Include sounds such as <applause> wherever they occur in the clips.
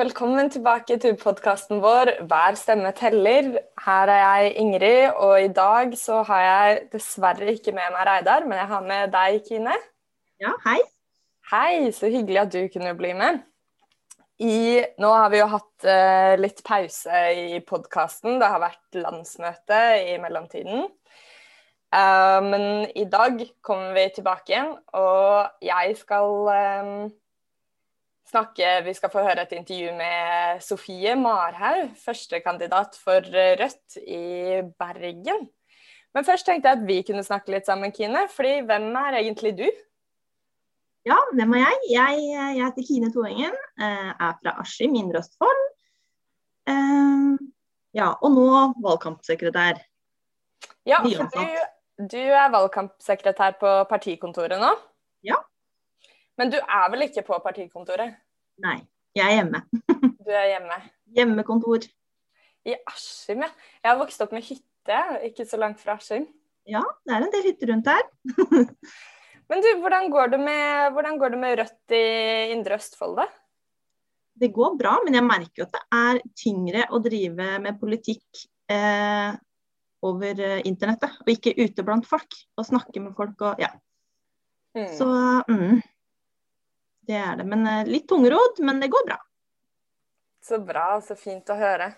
velkommen tilbake til podkasten vår Hver stemme teller. Her er jeg Ingrid, og i dag så har jeg dessverre ikke med meg Reidar, men jeg har med deg, Kine. Ja, hei. Hei, så hyggelig at du kunne bli med. I, nå har vi jo hatt uh, litt pause i podkasten. Det har vært landsmøte i mellomtiden. Uh, men i dag kommer vi tilbake igjen, og jeg skal um, snakke Vi skal få høre et intervju med Sofie Marhaug, førstekandidat for Rødt i Bergen. Men først tenkte jeg at vi kunne snakke litt sammen, Kine. fordi hvem er egentlig du? Ja, hvem er jeg? Jeg, jeg heter Kine Toengen, eh, er fra Askim, Indre Østfold. Eh, ja, og nå valgkampsekretær. Ja, for du, du er valgkampsekretær på partikontoret nå? Ja. Men du er vel ikke på partikontoret? Nei, jeg er hjemme. <laughs> du er hjemme? Hjemmekontor. I Askim, ja. Jeg har vokst opp med hytte, ikke så langt fra Askim. Ja, det er en del hytter rundt her. <laughs> Men du, hvordan går, det med, går det med Rødt i Indre Østfold, da? Det går bra, men jeg merker at det er tyngre å drive med politikk eh, over eh, internettet, og ikke ute blant folk. Og snakke med folk og ja. Mm. Så mm, det er det. Men eh, litt tungrodd, men det går bra. Så bra, så fint å høre.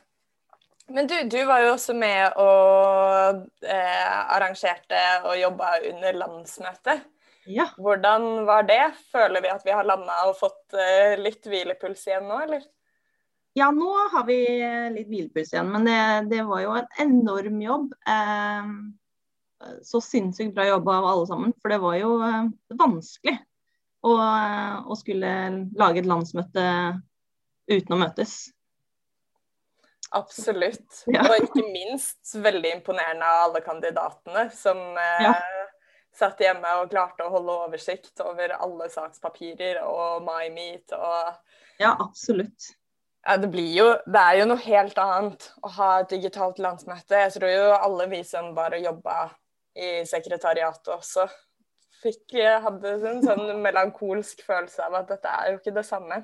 Men du, du var jo også med og eh, arrangerte og jobba under landsmøtet. Ja. Hvordan var det? Føler vi at vi har landa og fått eh, litt hvilepuls igjen nå, eller? Ja, nå har vi litt hvilepuls igjen, men det, det var jo en enorm jobb. Eh, så sinnssykt bra jobba av alle sammen, for det var jo eh, vanskelig og, og skulle lage et landsmøte uten å møtes. Absolutt. Ja. Og ikke minst veldig imponerende av alle kandidatene som eh, satt hjemme og klarte å holde oversikt over alle sakspapirer og MyMeet og Ja, absolutt. Ja, det blir jo Det er jo noe helt annet å ha et digitalt landsmøte. Jeg tror jo alle vi som bare jobba i sekretariatet også, fikk, hadde en sånn melankolsk følelse av at dette er jo ikke det samme.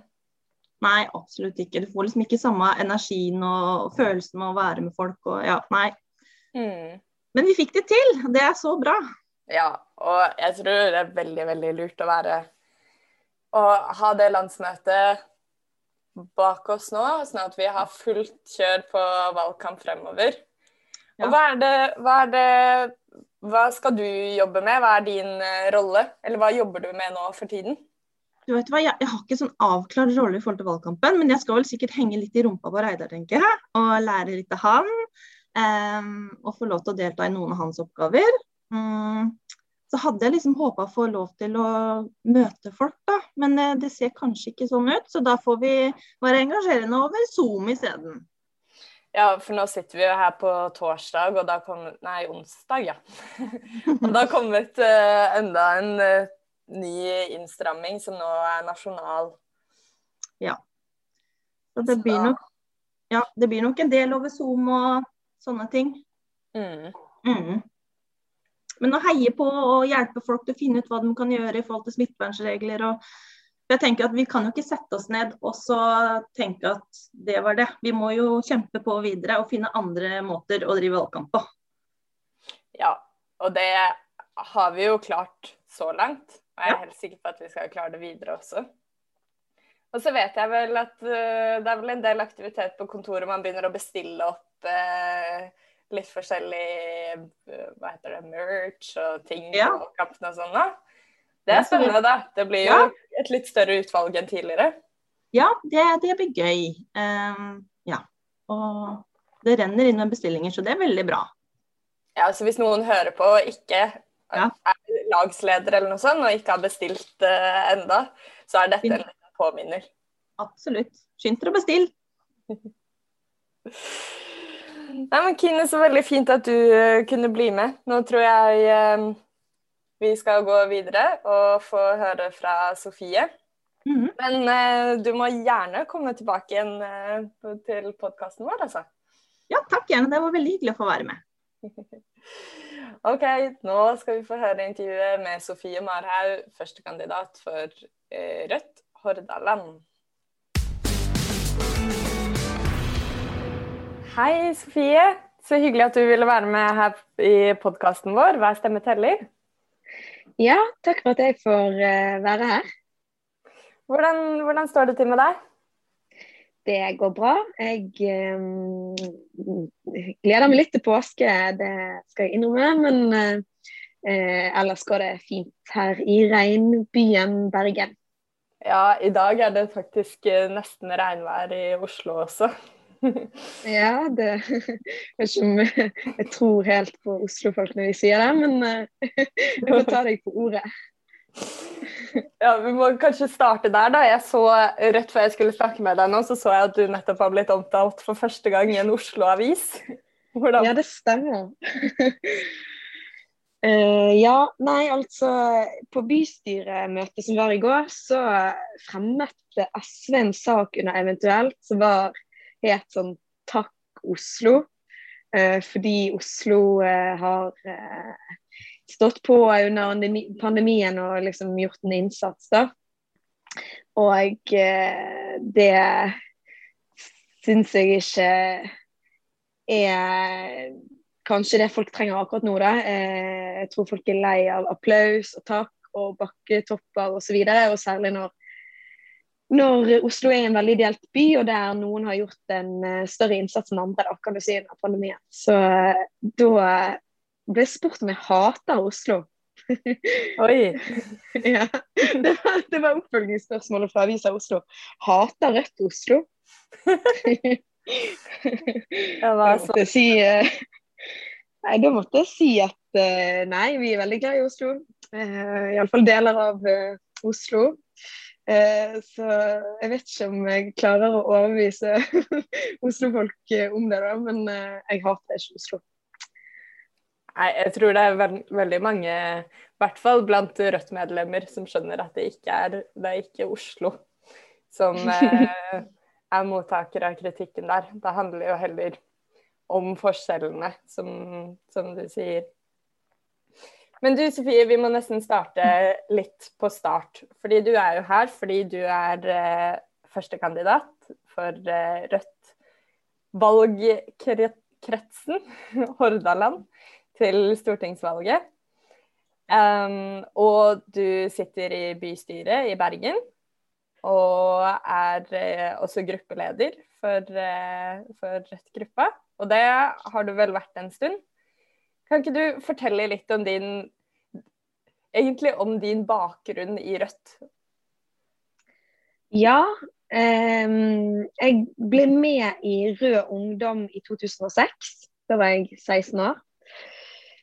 Nei, absolutt ikke. Du får liksom ikke samme energien og følelsen med å være med folk og ja, nei. Mm. Men vi fikk det til. Det er så bra. Ja, og jeg tror det er veldig, veldig lurt å være Å ha det landsmøtet bak oss nå, sånn at vi har fullt kjør på valgkamp fremover. Ja. Og hva er, det, hva er det hva skal du jobbe med? Hva er din uh, rolle? Eller hva jobber du med nå for tiden? Du vet hva, jeg, jeg har ikke sånn avklart rolle i forhold til valgkampen, men jeg skal vel sikkert henge litt i rumpa på Reidar, tenker jeg. Og lære litt av han. Um, og få lov til å delta i noen av hans oppgaver. Um, så hadde jeg liksom håpa å få lov til å møte folk, da. Men uh, det ser kanskje ikke sånn ut, så da får vi være engasjerende over Zoom isteden. Ja, for nå sitter vi jo her på torsdag, og da kom Nei, onsdag, ja. <laughs> og det har <laughs> kommet uh, enda en uh, ny innstramming som nå er nasjonal. Ja. Så det blir nok Ja, det blir nok en del over Zoom og sånne ting. Mm. Mm. Men å heie på og hjelpe folk til å finne ut hva de kan gjøre i forhold til smittevernregler og jeg tenker at Vi kan jo ikke sette oss ned og så tenke at det var det. Vi må jo kjempe på videre og finne andre måter å drive valgkamp på. Ja, og det har vi jo klart så langt. Og jeg er helt sikker på at vi skal klare det videre også. Og så vet jeg vel at uh, det er vel en del aktivitet på kontoret. Man begynner å bestille opp uh, litt forskjellig uh, hva heter det, merch og ting ja. på kampene og sånn. da. Det er spennende, da. Det blir jo ja. et litt større utvalg enn tidligere. Ja, det, det blir gøy. Um, ja. Og det renner inn med bestillinger, så det er veldig bra. Ja, så hvis noen hører på og ikke ja. er lagsleder eller noe sånt, og ikke har bestilt uh, enda, så er dette en påminner. Absolutt. Skynd dere å bestille. Nei, men Kine, så veldig fint at du uh, kunne bli med. Nå tror jeg uh, vi skal gå videre og få høre fra Sofie. Mm -hmm. Men uh, du må gjerne komme tilbake igjen uh, til podkasten vår, altså. Ja, takk gjerne. Det var veldig hyggelig å få være med. <laughs> OK, nå skal vi få høre intervjuet med Sofie Marhaug, førstekandidat for uh, Rødt Hordaland. Hei, Sofie. Så hyggelig at du ville være med her i podkasten vår. Hver stemme teller. Ja, takk for at jeg får uh, være her. Hvordan, hvordan, står det til med deg? Det går bra. Jeg um, gleder meg litt til påske, det skal jeg innrømme. Men uh, uh, ellers går det fint her i regnbyen Bergen. Ja, i dag er det faktisk nesten regnvær i Oslo også. <laughs> ja, det vet <laughs> ikke om jeg tror helt på Oslo-folk når de sier det, men uh, <laughs> jeg får ta deg på ordet. Ja, Vi må kanskje starte der. da. Jeg så Rett før jeg skulle snakke med deg nå, så så jeg at du nettopp har blitt omtalt for første gang i en Oslo-avis. Hvordan? Ja, det stemmer. Uh, ja, nei, altså På bystyremøtet som var i går, så fremmet SV en sak under eventuelt som var het sånn Takk Oslo. Eh, fordi Oslo eh, har eh, stått på under pandemien og liksom gjort en innsats, da. Og eh, det syns jeg ikke er kanskje det folk trenger akkurat nå. da. Eh, jeg tror folk er lei av applaus og takk og bakketopper osv. Og, så videre, og særlig når når Oslo er en veldig delt by, og der noen har gjort en uh, større innsats enn andre, da, kan du si, under pandemien. Så uh, da ble jeg spurt om jeg hater Oslo. <laughs> Oi! <laughs> ja, det var, det var oppfølgingsspørsmålet fra Avisa Oslo. Hater Rødt Oslo? <laughs> ja, var så? Si, nei, da måtte jeg si at nei, vi er veldig glad i Oslo. Uh, Iallfall deler av Oslo. Eh, så jeg vet ikke om jeg klarer å overbevise <laughs> Oslo-folk eh, om det, da, men eh, jeg hater ikke Oslo. Nei, jeg tror det er veld veldig mange, i hvert fall blant Rødt-medlemmer, som skjønner at det ikke er, det er ikke Oslo som <laughs> eh, er mottaker av kritikken der. Det handler jo heller om forskjellene, som, som du sier. Men du Sofie, vi må nesten starte litt på start. Fordi du er jo her fordi du er eh, førstekandidat for eh, Rødt valgkretsen <laughs> Hordaland til stortingsvalget. Um, og du sitter i bystyret i Bergen. Og er eh, også gruppeleder for, for Rødt-gruppa. Og det har du vel vært en stund? Kan ikke du fortelle litt om din egentlig om din bakgrunn i Rødt? Ja. Eh, jeg ble med i Rød Ungdom i 2006. Da var jeg 16 år.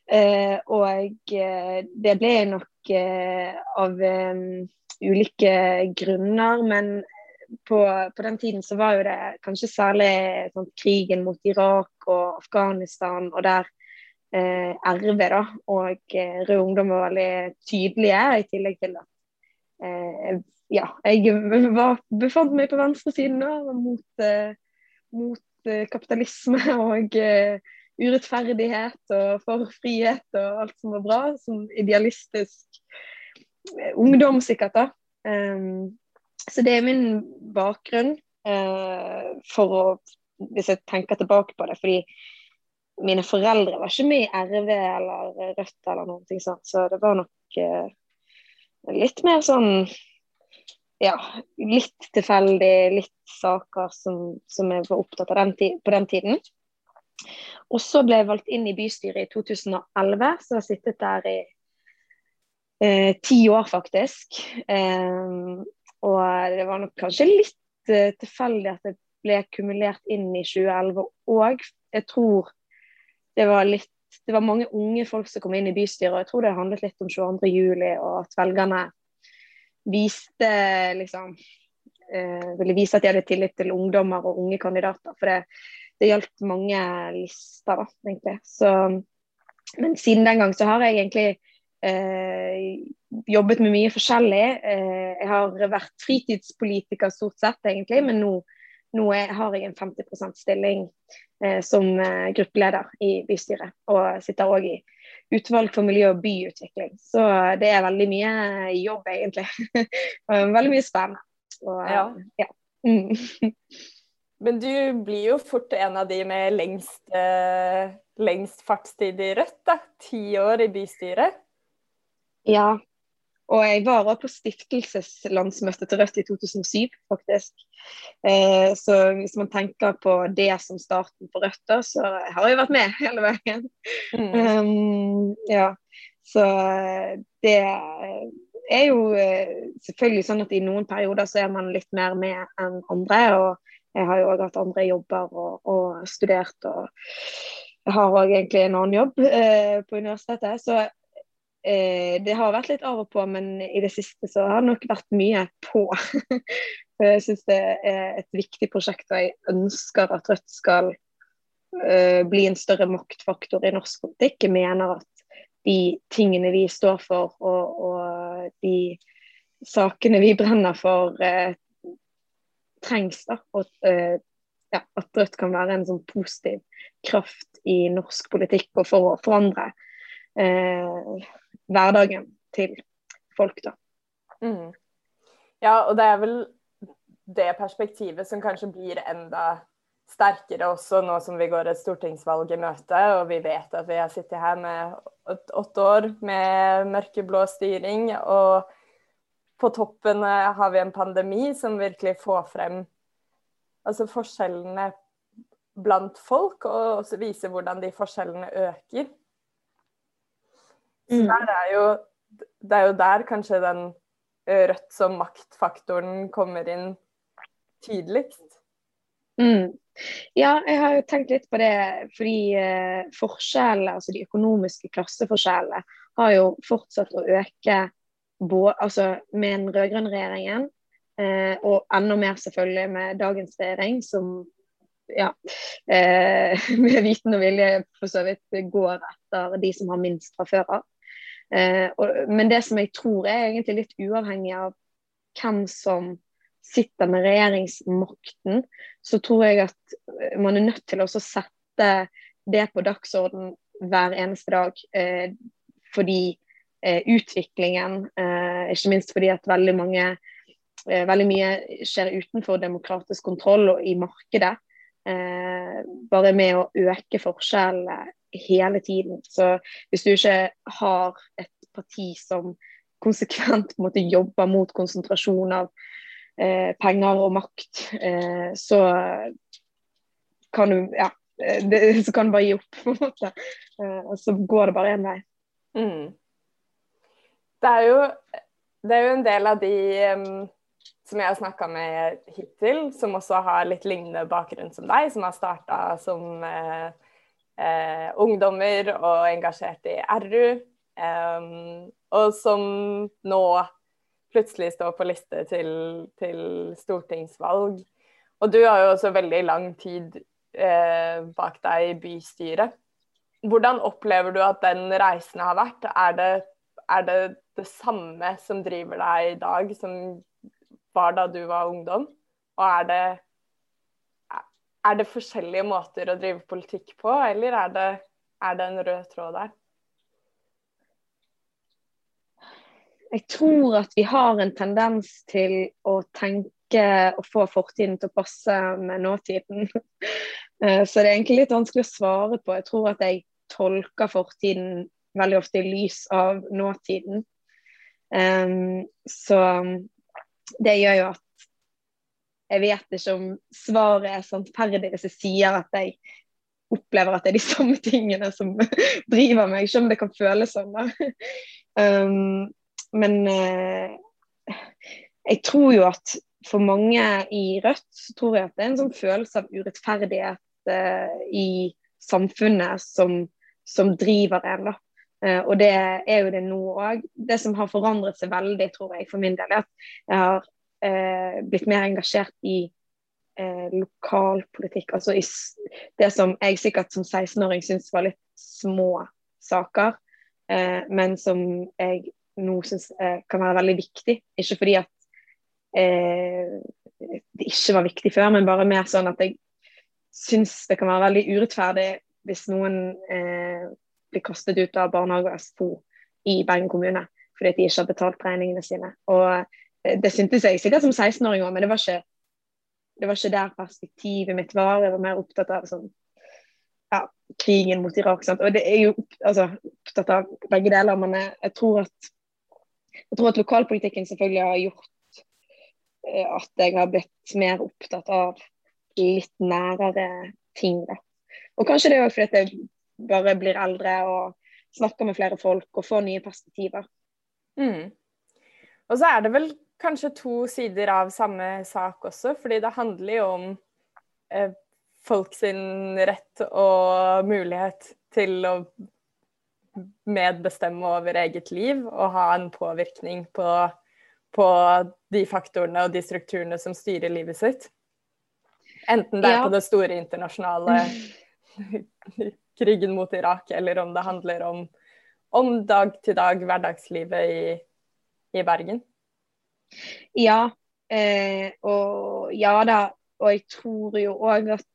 Eh, og eh, det ble jeg nok eh, av ulike grunner, men på, på, den tiden så var jo det kanskje særlig sånn, krigen mot Irak og Afghanistan, og der eh, RV da, og eh, Rød Ungdom var veldig tydelige, i tillegg til at eh, ja, jeg var, befant meg på venstresiden da, mot, eh, mot eh, kapitalisme <laughs> og eh, urettferdighet og for frihet og alt som var bra. Som idealistisk ungdom, sikkert. da. Um, så det er min bakgrunn uh, for å Hvis jeg tenker tilbake på det. fordi mine foreldre var ikke med i RV eller Rødt eller noe sånt, så det var nok eh, litt mer sånn ja, litt tilfeldig, litt saker som, som jeg var opptatt av den på den tiden. Og så ble jeg valgt inn i bystyret i 2011, så jeg har sittet der i eh, ti år, faktisk. Eh, og det var nok kanskje litt eh, tilfeldig at jeg ble kumulert inn i 2011 òg. Jeg tror det var litt det var mange unge folk som kom inn i bystyret, og jeg tror det handlet litt om 22. juli, og at velgerne viste liksom eh, ville vise at de hadde tillit til ungdommer og unge kandidater. For det, det gjaldt mange lister, da, egentlig. Så, men siden den gang så har jeg egentlig eh, jobbet med mye forskjellig. Eh, jeg har vært fritidspolitiker stort sett, egentlig, men nå nå har jeg en 50 stilling eh, som eh, gruppeleder i bystyret. Og sitter òg i utvalg for miljø og byutvikling. Så det er veldig mye jobb, egentlig. <laughs> veldig mye spennende. Og, ja. ja. Mm. <laughs> Men du blir jo fort en av de med lengst, eh, lengst fartstid i Rødt, da. Ti år i bystyret. Ja, og jeg var også på stiftelseslandsmøtet til Rødt i 2007, faktisk. Eh, så hvis man tenker på det som starten på Rødt, så har jeg vært med hele veien. Mm. Um, ja, så det er jo eh, selvfølgelig sånn at i noen perioder så er man litt mer med enn andre. Og jeg har jo òg hatt andre jobber og, og studert. og jeg har òg egentlig en annen jobb eh, på universitetet. Så eh, det har vært litt av og på, men i det siste så har det nok vært mye på. <laughs> jeg syns det er et viktig prosjekt, og jeg ønsker at Rødt skal eh, bli en større maktfaktor i norsk politikk. Jeg mener at de tingene vi står for og, og de sakene vi brenner for, eh, trengs. da, og eh, ja, At Rødt kan være en sånn positiv kraft i norsk politikk og for å forandre eh, hverdagen til folk, da. Mm. Ja, og det er vel det perspektivet som kanskje blir enda sterkere også nå som vi går et stortingsvalg i møte, og vi vet at vi har sittet her med åtte år med mørkeblå styring, og på toppen har vi en pandemi som virkelig får frem altså forskjellene blant folk, og også viser hvordan de forskjellene øker. Mm. er jo, det er jo der kanskje den Rødt som maktfaktoren kommer inn tydeligst. Mm. Ja, jeg har jo tenkt litt på det fordi eh, forskjellene, altså de økonomiske klasseforskjellene, har jo fortsatt å øke både, altså med den rød-grønne regjeringen, eh, og enda mer selvfølgelig med dagens regjering, som ja, eh, <laughs> med viten og vilje for så vidt går etter de som har minst fra før av. Eh, men det som jeg tror er egentlig litt uavhengig av hvem som sitter med regjeringsmakten, så tror jeg at eh, man er nødt til å sette det på dagsorden hver eneste dag. Eh, fordi eh, utviklingen, eh, ikke minst fordi at veldig mange eh, veldig mye skjer utenfor demokratisk kontroll og i markedet. bare med å øke forskjellene hele tiden. Så hvis du ikke har et parti som konsekvent måte, jobber mot konsentrasjon av eh, penger og makt, eh, så kan du ja, det, så kan du bare gi opp, på en måte. Eh, og så går det bare én vei. Mm. Det, er jo, det er jo en del av de um, som jeg har snakka med hittil, som også har litt lignende bakgrunn som deg, som har starta som eh, eh, ungdommer og engasjert i RU. Um, og som nå plutselig står på liste til, til, stortingsvalg. Og du har jo også veldig lang tid eh, bak deg i bystyret. Hvordan opplever du at den reisen har vært? Er det, er det det samme som driver deg i dag, som var da du var ungdom? Og er det er det forskjellige måter å drive politikk på, eller er det, er det en rød tråd der? Jeg tror at vi har en tendens til å tenke og få fortiden til å passe med nåtiden. <laughs> Eh, så det er egentlig litt vanskelig å svare på. Jeg tror at jeg tolker fortiden veldig ofte i lys av nåtiden. Så det gjør jo at jeg vet ikke om svaret er sannferdig hvis jeg sier at jeg opplever at det er de samme tingene som <laughs> driver meg, ikke om det kan føles sånn. Um, men uh, jeg tror jo at for mange i Rødt så tror jeg at det er en sånn følelse av urettferdighet uh, i samfunnet som, som driver en. da. Uh, og det er jo det nå òg. Det som har forandret seg veldig, tror jeg, for min del, er at jeg har eh, blitt mer engasjert i eh, lokalpolitikk. Altså i det som jeg sikkert som 16-åring syntes var litt små saker, eh, men som jeg nå syns eh, kan være veldig viktig. Ikke fordi at eh, det ikke var viktig før, men bare mer sånn at jeg syns det kan være veldig urettferdig hvis noen eh, blir kastet ut av barnehage og SFO i Bergen kommune fordi de ikke har betalt regningene sine. Og det syntes jeg sikkert som 16-åring òg, men det var ikke det var ikke der perspektivet mitt var. Jeg var mer opptatt av sånn, ja, krigen mot Irak. Sant? Og det er jo altså, opptatt av begge deler, men jeg, tror at, jeg tror at lokalpolitikken selvfølgelig har gjort eh, at jeg har blitt mer opptatt av litt nærere ting. Da. Og kanskje det er òg fordi jeg bare blir eldre og snakker med flere folk og får nye perspektiver. Mm. Og så er det vel kanskje to sider av samme sak også, fordi det handler jo om eh, folk sin rett og mulighet til å medbestemme over eget liv og ha en påvirkning på, på de faktorene og de strukturene som styrer livet sitt. Enten det er ja. på det store internasjonale <laughs> krigen mot Irak, eller om det handler om, om dag-til-dag hverdagslivet i, i Bergen. Ja, eh, og ja da. Og jeg tror jo òg at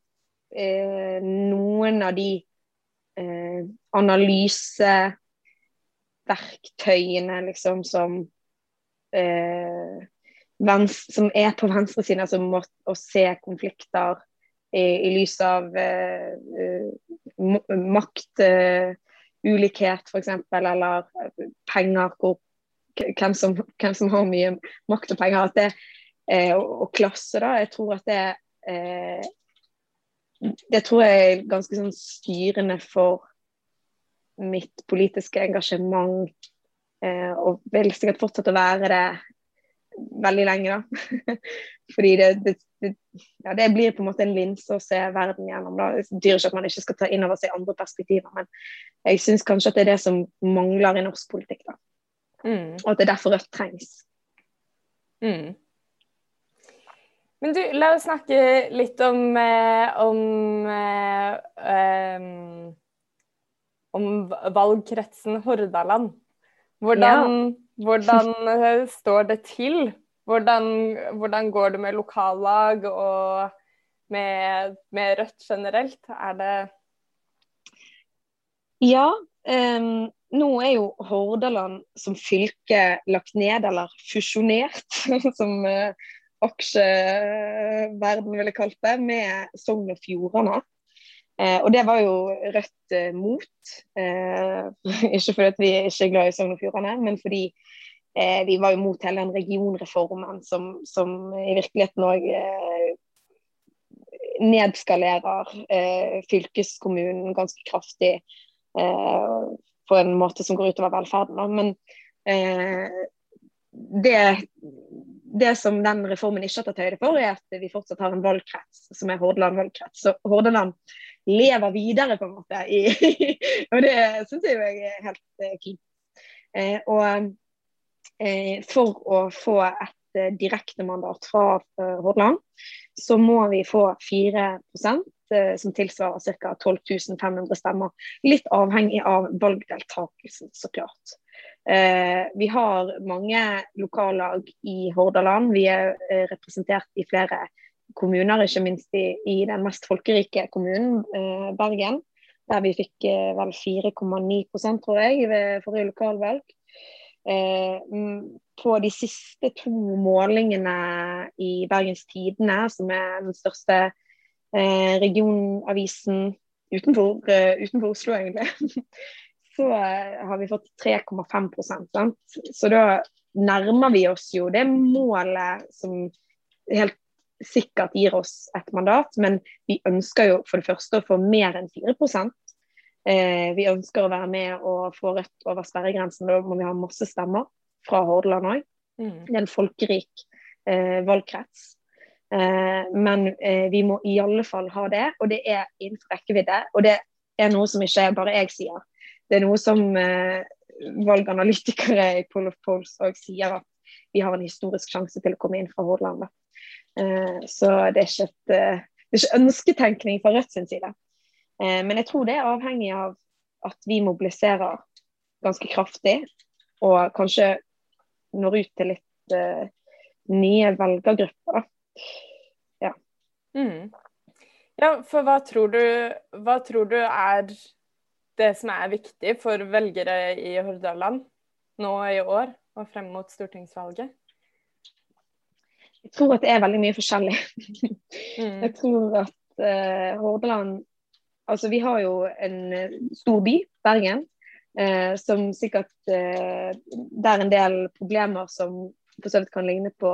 eh, noen av de eh, analyseverktøyene liksom som eh, som er på venstresiden, altså må, å se konflikter i, i lys av eh, eh maktulikhet, uh, f.eks., eller penger hvor hvem som, hvem som, har mye makt og penger. Det, eh, og, og, klasse, da. Jeg tror at det eh, Det tror jeg er ganske sånn styrende for mitt politiske engasjement. Eh, og vil sikkert fortsette å være det veldig lenge, da. <laughs> Fordi det, det, det, ja, det, blir på en måte en linse å se verden gjennom. da. Det betyr ikke at man ikke skal ta inn over seg andre perspektiver, men jeg syns kanskje at det er det som mangler i norsk politikk. da. Mm. Og at det er derfor Rødt trengs. Mm. Men du, la oss snakke litt om om, om, eh, um, om valgkretsen Hordaland. Hvordan, ja. <laughs> hvordan eh, står det til? Hvordan, hvordan, går det med lokallag og med, med Rødt generelt? Er det Ja. Um, nå er jo Hordaland som fylke lagt ned, eller fusjonert, <laughs> som uh, aksjeverden ville kalt det, med Sogn og Fjordane. Eh, og det var jo Rødt eh, mot. <laughs> Ikke fordi vi er ikke er glad i Sogn og Fjordane, men fordi vi var jo mot hele den regionreformen som, som i virkeligheten òg nedskalerer fylkeskommunen ganske kraftig på en måte som går utover velferden. Men eh, det, det, som den reformen ikke har tatt høyde for, er at vi fortsatt har en valgkrets som er Hordaland valgkrets. Så Hordaland lever videre, på en måte. I, <laughs> og det syns jeg er helt eh, fint. Eh, og eh, for å få et eh, direktemandat fra eh, Hordaland, så må vi få 4 Eh, som tilsvarer ca. 12 500 stemmer. Litt avhengig av valgdeltakelsen, så klart. Eh, vi har mange lokallag i Hordaland. Vi er eh, representert i flere kommuner, ikke minst i, i den mest folkerike kommunen, Bergen. Der vi fikk vel 4,9 tror jeg, ved forrige lokalvalg. På de siste to målingene i Bergens Tidende, som er den største eh, regionavisen utenfor, uh, utenfor, Oslo, egentlig, <laughs> så uh, har vi fått 3,5 sant? Så da nærmer vi oss jo det målet som helt sikkert gir oss et mandat. Men vi ønsker jo for det første å få mer enn 4 eh, Vi ønsker å være med og få Rødt over sperregrensen. Da må vi ha masse stemmer fra Hordaland òg. Mm. Det er en folkerik eh, valgkrets. Eh, men eh, vi må i alle fall ha det, og det er innenfor rekkevidde. Og det er noe som ikke bare jeg sier. Det er noe som eh, valganalytikere i Poll of Polls òg sier, at vi har en historisk sjanse til å komme inn fra Hordaland. Så det er et, det er ikke ønsketenkning fra Rødt sin side. Men jeg tror det er avhengig av at vi mobiliserer ganske kraftig, og kanskje når ut til litt nye velgergrupper. Ja. Mm. ja, for hva tror, du, hva tror du er det som er viktig for velgere i Hordaland nå i år og frem mot stortingsvalget? Jeg tror at det er veldig mye forskjellig. mm. Jeg tror at uh, Hordaland Altså, vi har jo en stor by, Bergen, uh, som sikkert eh, Det er en del problemer som for så vidt kan ligne på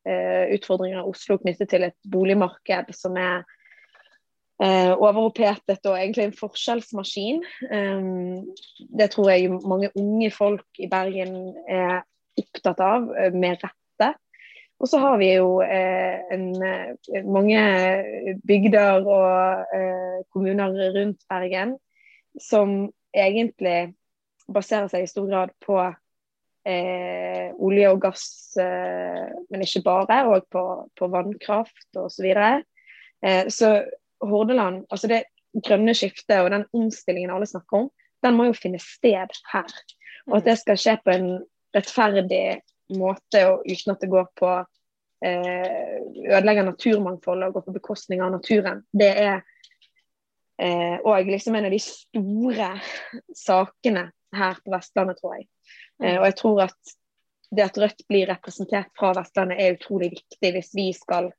utfordringer i Oslo knyttet til et boligmarked som er eh, overopphetet og egentlig en forskjellsmaskin. Um, det tror jeg mange unge folk i Bergen er opptatt av, eh, med rette. Og så har vi jo eh, en, eh, mange bygder og eh, kommuner rundt Bergen som egentlig baserer seg i stor grad på eh, olje og gass, men ikke bare, og på, på vannkraft osv. Så, videre. så Hordaland, altså det grønne skiftet og den omstillingen alle snakker om, den må jo finne sted her. Og at det skal skje på en rettferdig måte og uten at det går på eh, ødelegger naturmangfoldet og går på bekostning av naturen. Det er eh, og liksom en av de store sakene her på Vestlandet, tror jeg. Eh, og jeg tror at det at Rødt blir representert fra Vestlandet er utrolig viktig hvis vi skal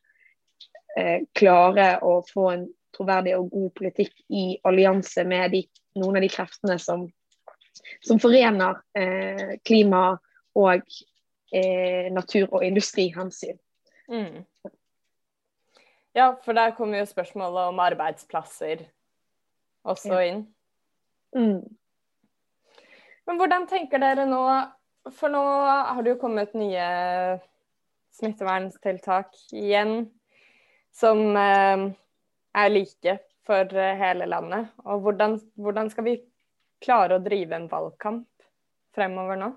eh, klare å få en troverdig og god politikk i allianse med de, noen av de kreftene som, som forener eh, klima og eh, natur- og industrihensyn. Mm. Ja, for der kommer jo spørsmålet om arbeidsplasser også inn. Mm. Men hvordan tenker dere nå For nå har det jo kommet nye smitteverntiltak igjen som eh, er like for eh, hele landet. Og hvordan, hvordan, skal vi klare å drive en valgkamp fremover nå?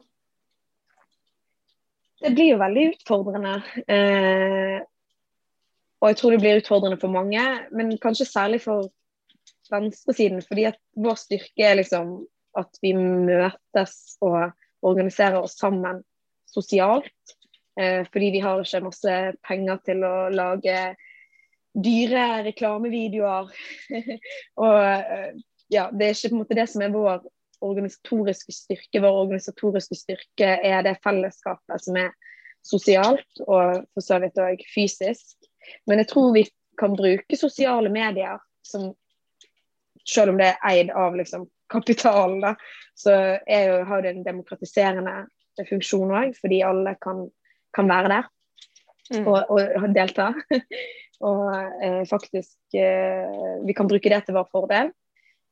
Det blir jo veldig utfordrende. Eh, og jeg tror det blir utfordrende for mange, men kanskje særlig for venstresiden. Fordi at vår styrke er liksom at vi møtes og organiserer oss sammen sosialt. Eh, fordi vi har ikke masse penger til å lage dyre reklamevideoer. <laughs> og eh, ja, det er ikke på en måte det som er vår organisatoriske styrke. Vår organisatoriske styrke er det fellesskapet som er sosialt og for så vidt òg fysisk. Men jeg tror vi kan bruke sosiale medier som selv om det er eid av liksom, kapitalen, da, så jo, har det en demokratiserende funksjon òg, fordi alle kan, kan være der mm. og, og, delta. <laughs> Og eh, faktisk eh, vi kan bruke det til vår fordel.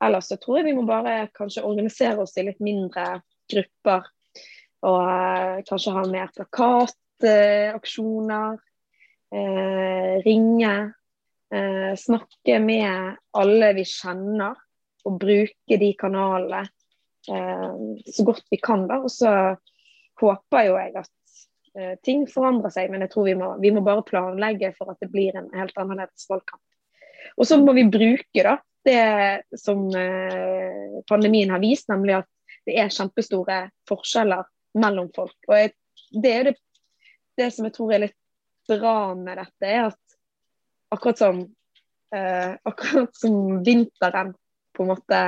Ellers så tror jeg vi må bare kanskje organisere oss i litt mindre grupper. Og eh, kanskje ha mer plakataksjoner. Eh, ringe. Eh, snakke med alle vi kjenner. Og bruke de kanalene eh, så godt vi kan. da, Og så håper jo jeg at Eh, ting forandrer seg, men jeg tror vi må, vi må, bare planlegge for at det blir en helt annerledes valgkamp. Og så må vi bruke da, det som eh, pandemien har vist, nemlig at det er kjempestore forskjeller mellom folk. Og jeg, det er det, det, som jeg tror er litt bra med dette, er at akkurat som, eh, akkurat som vinteren på en måte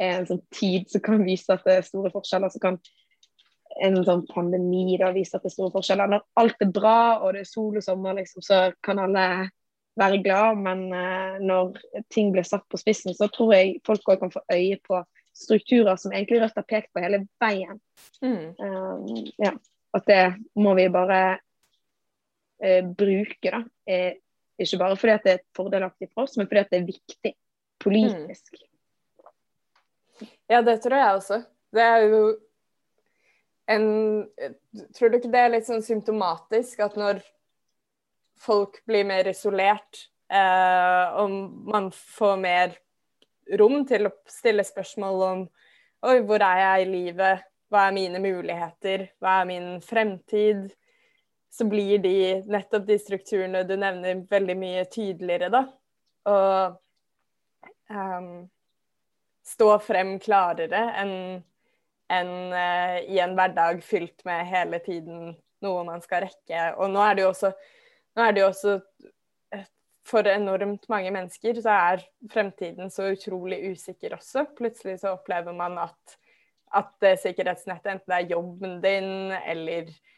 er en sånn tid som kan vise at det er store forskjeller, så kan en sånn pandemi da vise at det er store forskjeller. Når alt er bra og det er sol og sommer, liksom, så kan alle være glad, men eh, når ting blir satt på spissen, så tror jeg folk òg kan få øye på strukturer som egentlig Rødt har pekt på hele veien. Mm. Um, ja. At det må vi bare uh, bruke, da. Eh, ikke bare fordi at det er fordelaktig for oss, men fordi at det er viktig politisk. Mm. Ja, det tror jeg også. Det er jo en Tror du ikke det er litt sånn symptomatisk at når folk blir mer isolert, eh, og man får mer rom til å stille spørsmål om Oi, hvor er jeg i livet? Hva er mine muligheter? Hva er min fremtid? Så blir de, nettopp de strukturene du nevner, veldig mye tydeligere, da. Og um, stå frem klarere enn enn uh, i en hverdag fylt med hele tiden noe man skal rekke. Og nå er det jo også, det jo også eh, for enormt mange mennesker så er fremtiden så utrolig usikker også. Plutselig så opplever man at, at sikkerhetsnettet, enten det er jobben din eller eh,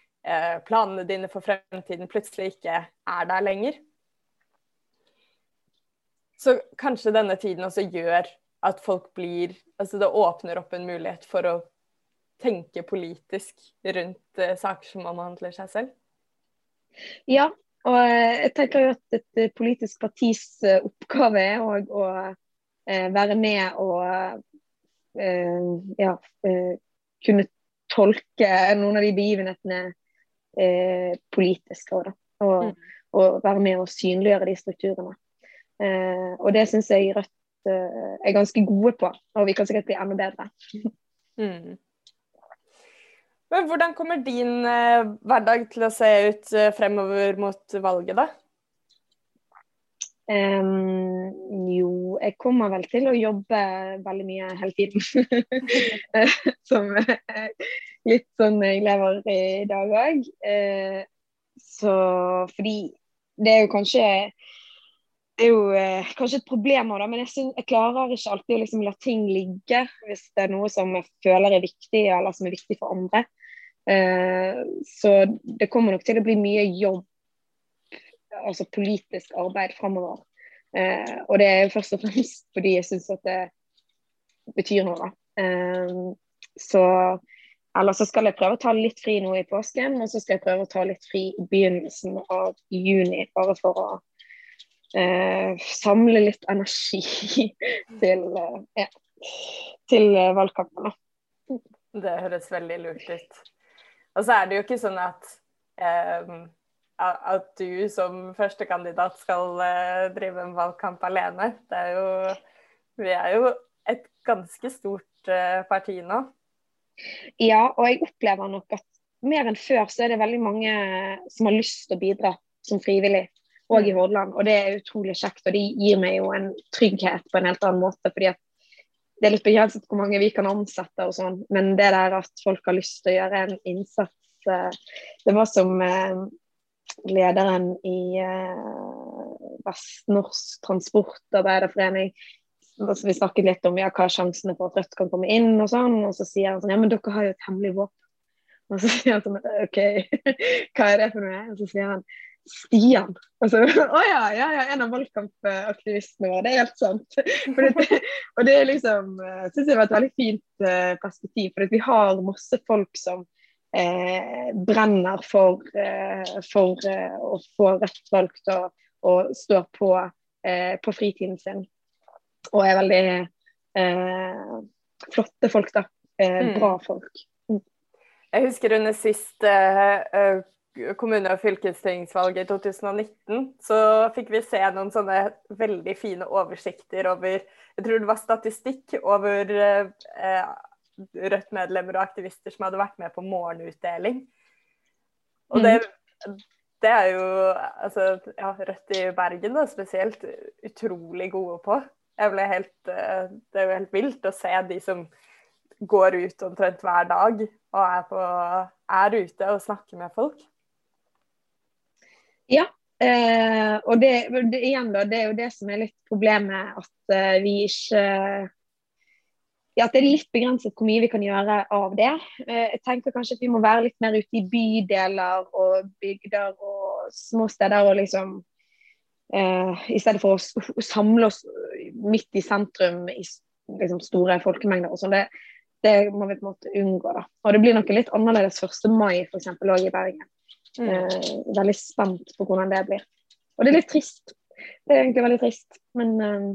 planene dine for fremtiden plutselig ikke er der lenger. Så kanskje denne tiden også gjør at folk blir Altså det åpner opp en mulighet for å tenke politisk rundt uh, saker som omhandler seg selv? Ja, og eh, jeg tenker jo at et eh, politisk partis oppgave er òg å være med og uh, ja, kunne tolke noen av de begivenhetene politisk òg, og, mm. og, være med og synliggjøre de strukturene. og det syns jeg Rødt er ganske gode på, og vi kan sikkert bli enda bedre. Mm. Men hvordan kommer din eh, hverdag til å se ut eh, fremover mot valget, da? Um, jo, jeg kommer vel til å jobbe veldig mye hele tiden. <laughs> Som litt sånn jeg lever i dag òg. Uh, så fordi det er jo kanskje det er jo eh, kanskje et problem da, men jeg, synes, jeg klarer ikke alltid å liksom la ting ligge hvis det er noe som jeg føler er viktig, eller som er viktig for andre. Eh, så det kommer nok til å bli mye jobb, altså politisk arbeid framover. Eh, og det er jo først og fremst fordi jeg syns at det betyr noe, da. Eh, så eller så skal jeg prøve å ta litt fri nå i påsken, og så skal jeg prøve å ta litt fri i begynnelsen av juni, bare for å eh, samle litt energi <laughs> til, eh, til eh, valgkampen. Det høres veldig lurt ut. Og så er det jo ikke sånn at eh, at du som førstekandidat skal eh, drive en valgkamp alene. Det er jo Vi er jo et ganske stort eh, parti nå. Ja, og jeg opplever nok at mer enn før så er det veldig mange som har lyst til å bidra som frivillig og i mm. Hordaland. Og det er utrolig kjekt, og det gir meg jo en trygghet på en helt annen måte. fordi at det er litt begrenset hvor mange vi kan ansette og sånn, men det der at folk har lyst til å gjøre en innsats eh, Det var som eh, lederen i eh, Vestnorsk Transportarbeiderforening altså, Vi snakket litt om ja, hva er sjansene for at Rødt kan komme inn, og sånn, og så sier han sånn Ja, men dere har jo et hemmelig våpen. Og så sier han sånn OK, <laughs> hva er det for noe? Og så sier han Stian. Altså, <laughs> å ja, ja, ja, en av valgkampaktivistene våre. Det er helt sant. <laughs> Det, og det er liksom, Syns synes jeg var et veldig fint uh, perspektiv. For vi har masse folk som eh, brenner for, eh, for eh, å få rett valgt og, og står på, eh, på fritiden sin. Og er veldig flotte folk, da. Eh, Bra folk. Mm. Jeg husker under sist eh, kommune- og fylkestingsvalget i 2019, så fikk vi se noen sånne veldig fine oversikter over Jeg tror det var statistikk over eh, Rødt-medlemmer og aktivister som hadde vært med på morgenutdeling. Og det, det er jo altså, ja, Rødt i Bergen da, spesielt utrolig gode på. Helt, eh, det er jo helt vilt å se de som går ut omtrent hver dag og er, på, er ute og snakker med folk. Ja, eh, og det, det, igjen da, det er jo det som er litt problemet. At eh, vi ikke ja, at det er litt begrenset hvor mye vi kan gjøre av det. Eh, jeg tenker kanskje at vi må være litt mer ute i bydeler og bygder og små steder. og liksom eh, I stedet for å samle oss midt i sentrum i liksom, store folkemengder. og sånn. Det, det, må vi på en måte unngå. da. Og det blir noe litt annerledes 1. mai f.eks. òg i Bergen. Mm. Eh, veldig spent på hvordan det blir. Og det er litt trist. Det er egentlig veldig trist, men eh,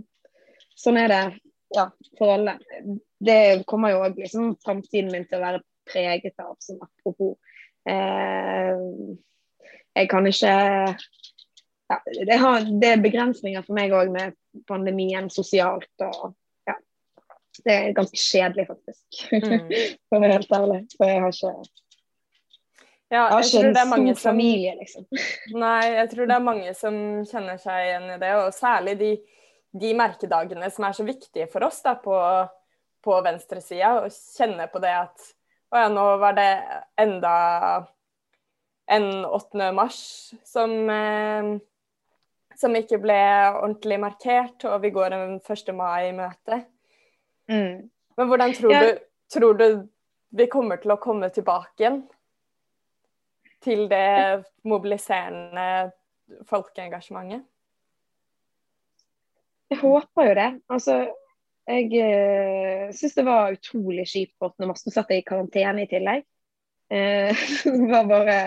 sånn er det ja, for alle. Det kommer jo òg liksom framtiden min til å være preget av, som apropos eh, Jeg kan ikke ja, det, har, det, er begrensninger for meg òg med pandemien sosialt og ja. Det er ganske kjedelig, faktisk. Mm. <laughs> for å være helt ærlig. For jeg har ikke ja, jeg, jeg tror det er mange som familie, liksom. <laughs> Nei, jeg tror det er mange som kjenner seg igjen i det, og særlig de, de merkedagene som er så viktige for oss da, på, på venstresida, og kjenne på det at å ja, nå var det enda en 8. mars som, eh, som ikke ble ordentlig markert, og vi går en 1. mai i møte. Mm. Men hvordan tror, ja. du, tror du vi kommer til å komme tilbake igjen? til det mobiliserende folkeengasjementet? Jeg håper jo det. Altså, jeg eh, syns det var utrolig kjipt for når Morten satt i karantene i tillegg. Eh, <laughs> det var bare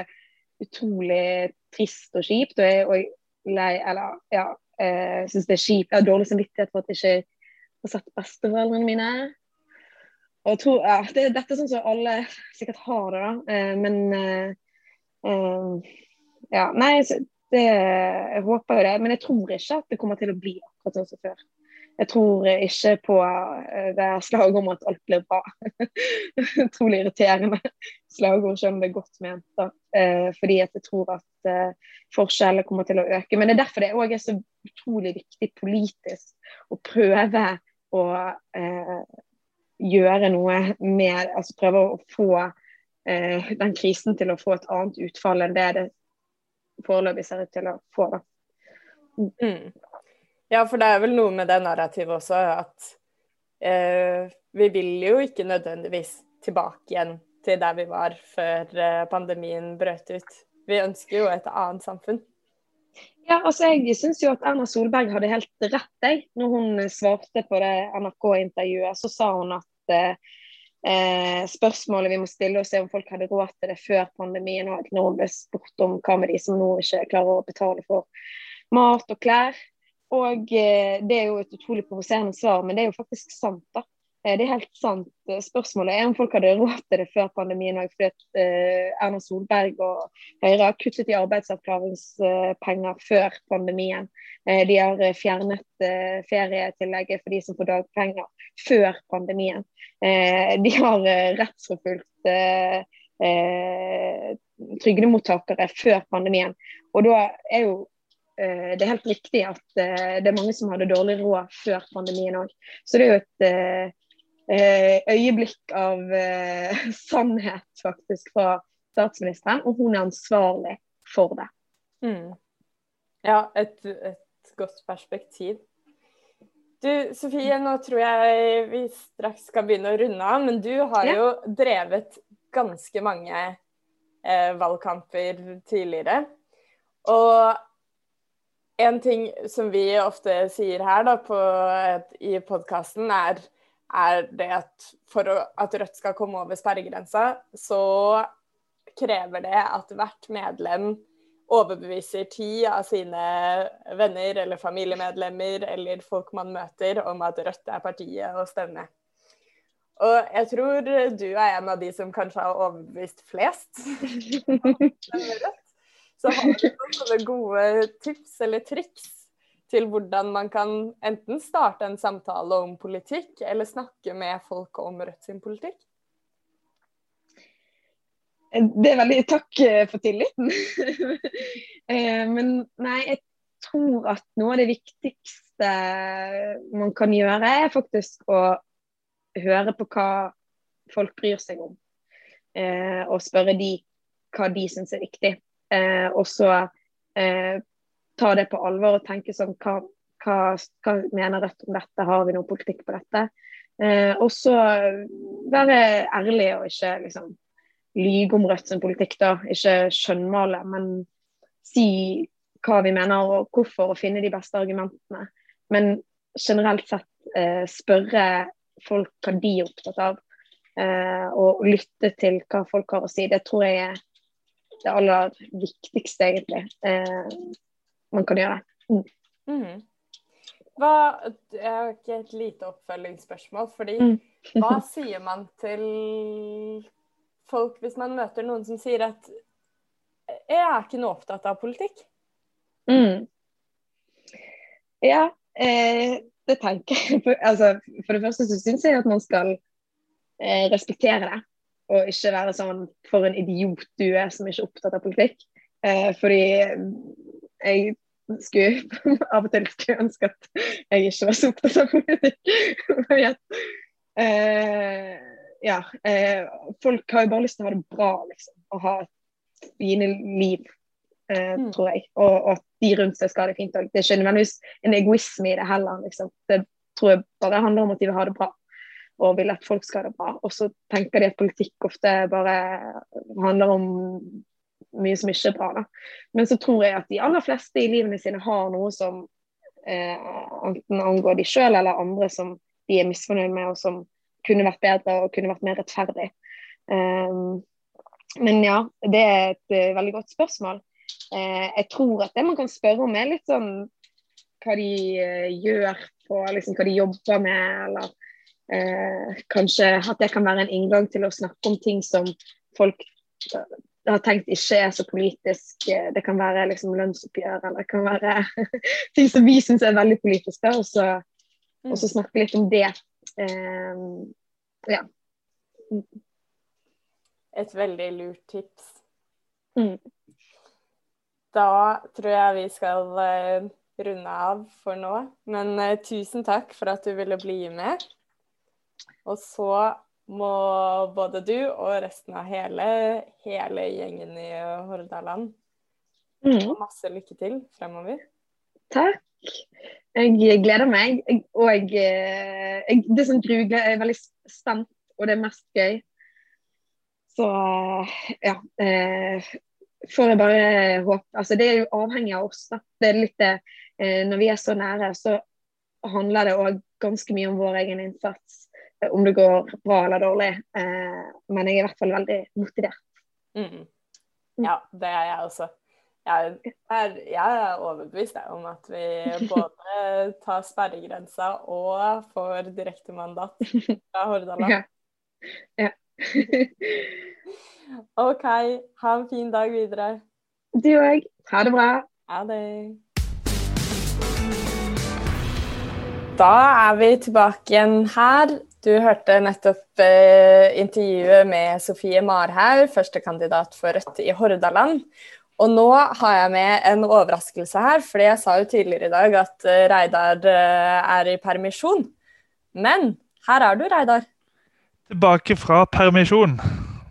utrolig trist og kjipt. Og jeg, og lei, eller ja, eh, syns det er kjipt. Jeg har dårlig samvittighet for at jeg ikke har sett besteforeldrene mine. Og tror, ja, det, Dette er sånn som alle sikkert har det, da. Eh, men eh, eh ja, nei, det, jeg håper jo det. Men jeg tror ikke at det kommer til å bli akkurat sånn som før. Jeg tror ikke på eh, det slaget om at alt blir bra. Utrolig irriterende slagord, selv om det er godt ment. da. Eh, fordi at jeg tror at eh, forskjellene kommer til å øke. Men det er derfor det òg er så utrolig viktig politisk å prøve å eh, gjøre noe med Altså prøve å få eh, den krisen til å få et annet utfall enn det det foreløpig ser ut til å få. da. Mm. Ja, for det er vel noe med det narrativet også, at eh, vi vil jo ikke nødvendigvis tilbake igjen til der vi var før eh, pandemien brøt ut. Vi ønsker jo et annet samfunn. Ja, altså Jeg syns jo at Erna Solberg hadde helt rett. Jeg. Når hun svarte på det NRK-intervjuet, så sa hun at eh, Eh, spørsmålet vi må stille oss er om folk hadde råd til det før pandemien. og at noen ble spurt om hva med de som nå ikke klarer å betale for mat og klær. Og eh, Det er jo et utrolig provoserende svar, men det er jo faktisk sant. da. Eh, det er helt sant. Eh, spørsmålet er om folk hadde råd til det før pandemien. Fordi at eh, Erna Solberg og Høyre har kuttet i arbeidsavklaringspenger før pandemien. De har fjernet ferietillegget for de som får dagpenger før pandemien. De har rettsforfulgt trygdemottakere før pandemien. Og da er jo det er helt riktig at det er mange som hadde dårlig råd før pandemien òg. Så det er jo et Eh, øyeblikk av eh, <laughs> sannhet faktisk fra statsministeren, og hun er ansvarlig for det. Mm. Ja, et, et, godt perspektiv. Du Sofie, nå tror jeg vi straks skal begynne å runde av, men du har ja. jo drevet ganske mange eh, valgkamper tidligere. Og en ting som vi ofte sier her da, på, i podkasten, er er det at for at Rødt skal komme over sperregrensa, så krever det at hvert medlem overbeviser ti av sine venner eller familiemedlemmer eller folk man møter om at Rødt er partiet å stevne. Og jeg tror du er en av de som kanskje har overbevist flest. <laughs> Så har du noen gode tips eller triks til hvordan man kan enten starte en samtale om politikk, eller snakke med folk om Rødt sin politikk? Det er veldig takk eh, for tilliten. <laughs> Eh, men nei, jeg tror at noe av det viktigste man kan gjøre, er faktisk å høre på hva folk bryr seg om. Eh, og spørre de hva de syns er viktig. Og så ta det på alvor og tenke sånn hva, hva, hva mener Rødt om dette, har vi noen politikk på dette? Eh, og så være ærlig og ikke liksom lyge om Rødt sin politikk, da. Ikke skjønnmale, men si hva vi mener og hvorfor, og finne de beste argumentene. Men generelt sett eh, spørre folk hva de er opptatt av, eh, og lytte til hva folk har å si. Det tror jeg er det aller viktigste, egentlig. Eh, man kan gjøre. Mm. Mm. Hva, jeg har ikke et lite oppfølgingsspørsmål. fordi mm. hva sier man til folk hvis man møter noen som sier at jeg er ikke noe opptatt av politikk? Mm. Ja, eh, det tenker jeg. Altså, for det første så syns jeg at man skal eh, respektere det. Og ikke være sånn for en idiot du er som ikke er opptatt av politikk. Eh, fordi jeg skulle <laughs> av og til skulle ønske at jeg ikke var så opptatt av politikk. <laughs> eh, ja, eh, folk har jo bare lyst til å ha det bra, liksom. Og ha fine liv, eh, mm. tror jeg. Og, og, at de rundt seg skal ha det fint òg. Det er ikke nødvendigvis en egoisme i det heller. Liksom. Det tror jeg bare handler om at de vil ha det bra. Og vil at folk skal ha det bra. Og så tenker de at politikk ofte bare handler om mye som ikke er bra. Da. Men så tror jeg at de aller fleste i livene sine har noe som eh, enten angår de sjøl eller andre som de er misfornøyd med, og som kunne vært bedre og kunne vært mer rettferdig. Um, men ja, det er et uh, veldig godt spørsmål. Uh, jeg tror at det man kan spørre om, er litt sånn hva de uh, gjør på liksom, hva de jobber med, eller kanskje at det kan være en inngang til å snakke om ting som folk har tenkt ikke er så politisk. Det kan være liksom, lønnsoppgjør, eller det kan være <laughs> ting som vi syns er veldig politiske, og så, og så snakke litt om det. Eh, ja. Et veldig lurt tips. Mm. Da tror jeg vi skal uh, runde av for nå. Men tusen takk for at du ville bli med. Og så må både du og resten av hele, hele gjengen i Hordaland mm. ha masse lykke til fremover. Takk. Jeg gleder meg. og jeg, eh, jeg, det som gruger, er veldig spent, og det er mest gøy. Så ja. Eh, får jeg bare håpe Altså, det er jo avhengig av oss, da. Det er litt det eh, Når vi er så nære, så handler det òg ganske mye om vår egen innsats. Om det går bra eller dårlig. men jeg er i hvert fall veldig motivert. Mm. Ja, det er jeg også jeg er, jeg er overbevist om at vi <laughs> både tar sperregrensa og får direktemandat fra Hordaland. Ja. ja. <laughs> OK. Ha en fin dag videre. Du òg. Ha det bra. Ha det. Da er vi tilbake igjen her. Du hørte nettopp eh, intervjuet med Sofie Marhaug, førstekandidat for Rødt i Hordaland. Og nå har jeg med en overraskelse her, for jeg sa jo tidligere i dag at uh, Reidar uh, er i permisjon. Men her er du, Reidar. Tilbake fra permisjon.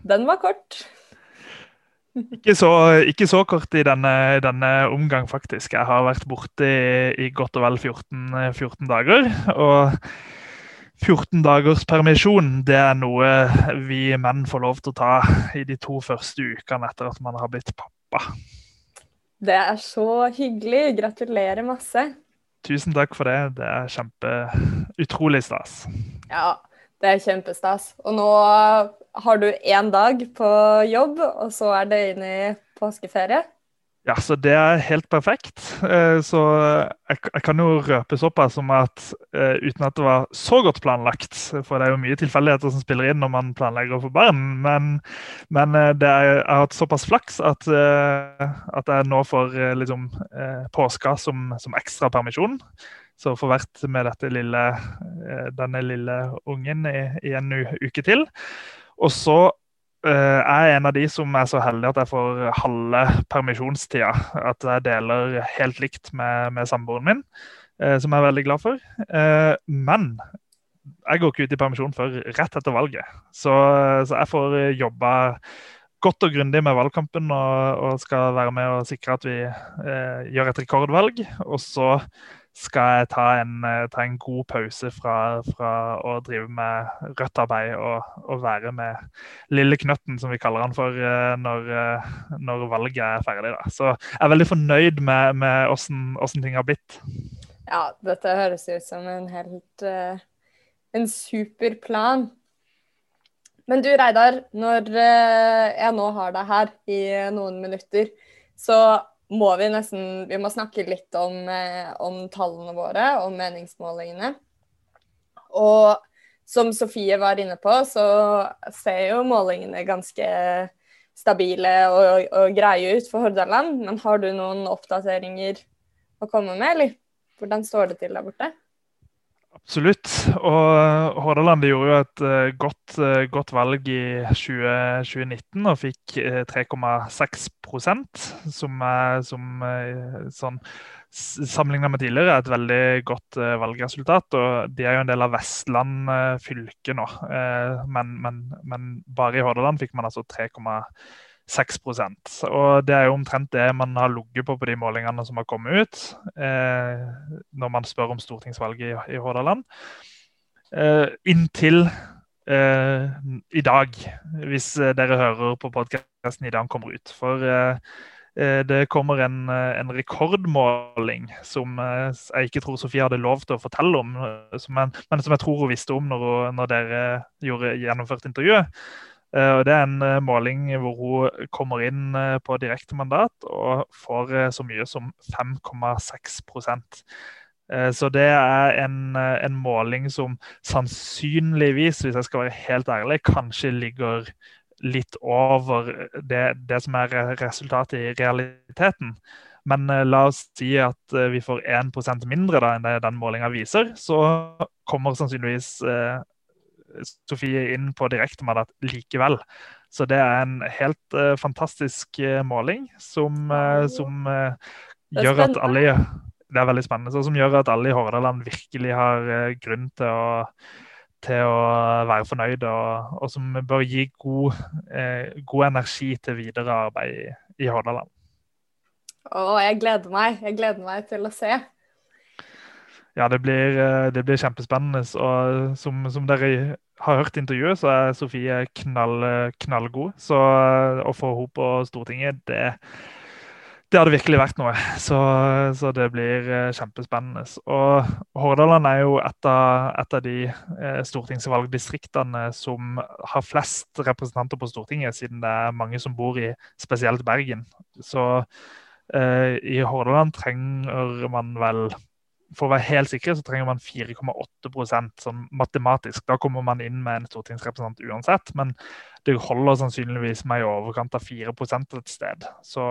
Den var kort. ikke, så, ikke så, kort i denne, denne, omgang, faktisk. Jeg har vært borte i, i godt og vel 14, 14 dager. Og 14 dagers permisjon det er noe vi menn får lov til å ta i de to første ukene etter at man har blitt pappa. Det er så hyggelig. Gratulerer masse. Tusen takk for det. Det er kjempeutrolig stas. Ja, det er kjempestas. Og nå har du én dag på jobb, og så er det inn i påskeferie. Ja, så det er helt perfekt. Eh, så jeg, jeg kan jo røpe såpass som at uh, uten at det var så godt planlagt, for det er jo mye tilfeldigheter som spiller inn når man planlegger å få barn, men, men uh, er, jeg har hatt såpass flaks at, at jeg nå får liksom, påska som, som ekstra permisjon. Så får vært med lille, denne lille ungen i, i en uke til. Og så Eh, jeg er en av de som er så heldig at jeg får halve permisjonstida. At jeg deler helt likt med, med samboeren min, eh, som jeg er veldig glad for. Eh, men jeg går ikke ut i permisjon før rett etter valget. Så, så jeg får jobba godt og grundig med valgkampen og, og, skal være med og sikre at vi eh, gjør et rekordvalg. Og så skal jeg ta en, eh, ta en god pause fra, fra, å drive med rødt arbeid og, og, være med lille knøtten, som vi kaller han for, eh, når, eh, når valget er ferdig. Da. Så jeg er veldig fornøyd med, med hvordan, ting har blitt. Ja, dette høres ut som en helt uh, en super plan. Men du Reidar, når uh, jeg nå har deg her i noen minutter, så må vi nesten Vi må snakke litt om, eh, om tallene våre, om meningsmålingene. Og som Sofie var inne på, så ser jo målingene ganske stabile og, og greie ut for Hordaland. Men har du noen oppdateringer å komme med, eller? Hvordan står det til der borte? Absolutt. Og Hordaland gjorde jo et uh, godt, uh, godt, valg i 2019 og fikk uh, 3,6% som er som sånn Sammenlignet med tidligere er et veldig godt valgresultat. og De er jo en del av Vestland fylke nå, men, men, men, bare i Hordaland fikk man altså 3,6 6% og Det er jo omtrent det man har ligget på på de målingene som har kommet ut, eh, når man spør om stortingsvalget i, i Hordaland. Eh, inntil eh, i dag, hvis dere hører på podkasten i dag kommer ut. For eh, det kommer en, en, rekordmåling som jeg ikke tror Sofie hadde lov til å fortelle om, som en, men som jeg tror hun visste om når, når dere gjorde, gjennomførte intervjuet. Og Det er en måling hvor hun kommer inn på direkte mandat og får så mye som 5,6 Eh, så det er en, eh, en, måling som sannsynligvis, hvis jeg skal være helt ærlig, kanskje ligger litt over det, det som er resultatet i realiteten. Men eh, la oss si at vi får 1% mindre da, enn det den målinga viser, så kommer sannsynligvis eh, Sofie inn på direktemandat likevel. Så det er en helt uh, fantastisk måling som, eh, som gjør at alle det er veldig spennende. Som gjør at alle i Hordaland virkelig har eh, grunn til å, til å være fornøyd, og, og, som bør gi god, eh, god, energi til videre arbeid i, i Hordaland. Å, jeg gleder meg. Jeg gleder meg til å se. Ja, det blir, eh, det blir kjempespennende. Og som, som, dere har hørt intervjuet, så er Sofie knall, knallgod. Så å få henne på Stortinget, det det hadde virkelig vært noe. Så, så det blir eh, kjempespennende. Og Hordaland er jo et av, et av de eh, stortingsvalgdistriktene som har flest representanter på Stortinget, siden det er mange som bor i spesielt Bergen. Så eh, i Hordaland trenger man vel for å være helt sikre så trenger man 4,8% sånn matematisk. Da kommer man inn med en stortingsrepresentant uansett, men det holder sannsynligvis med i overkant av 4 et sted. Så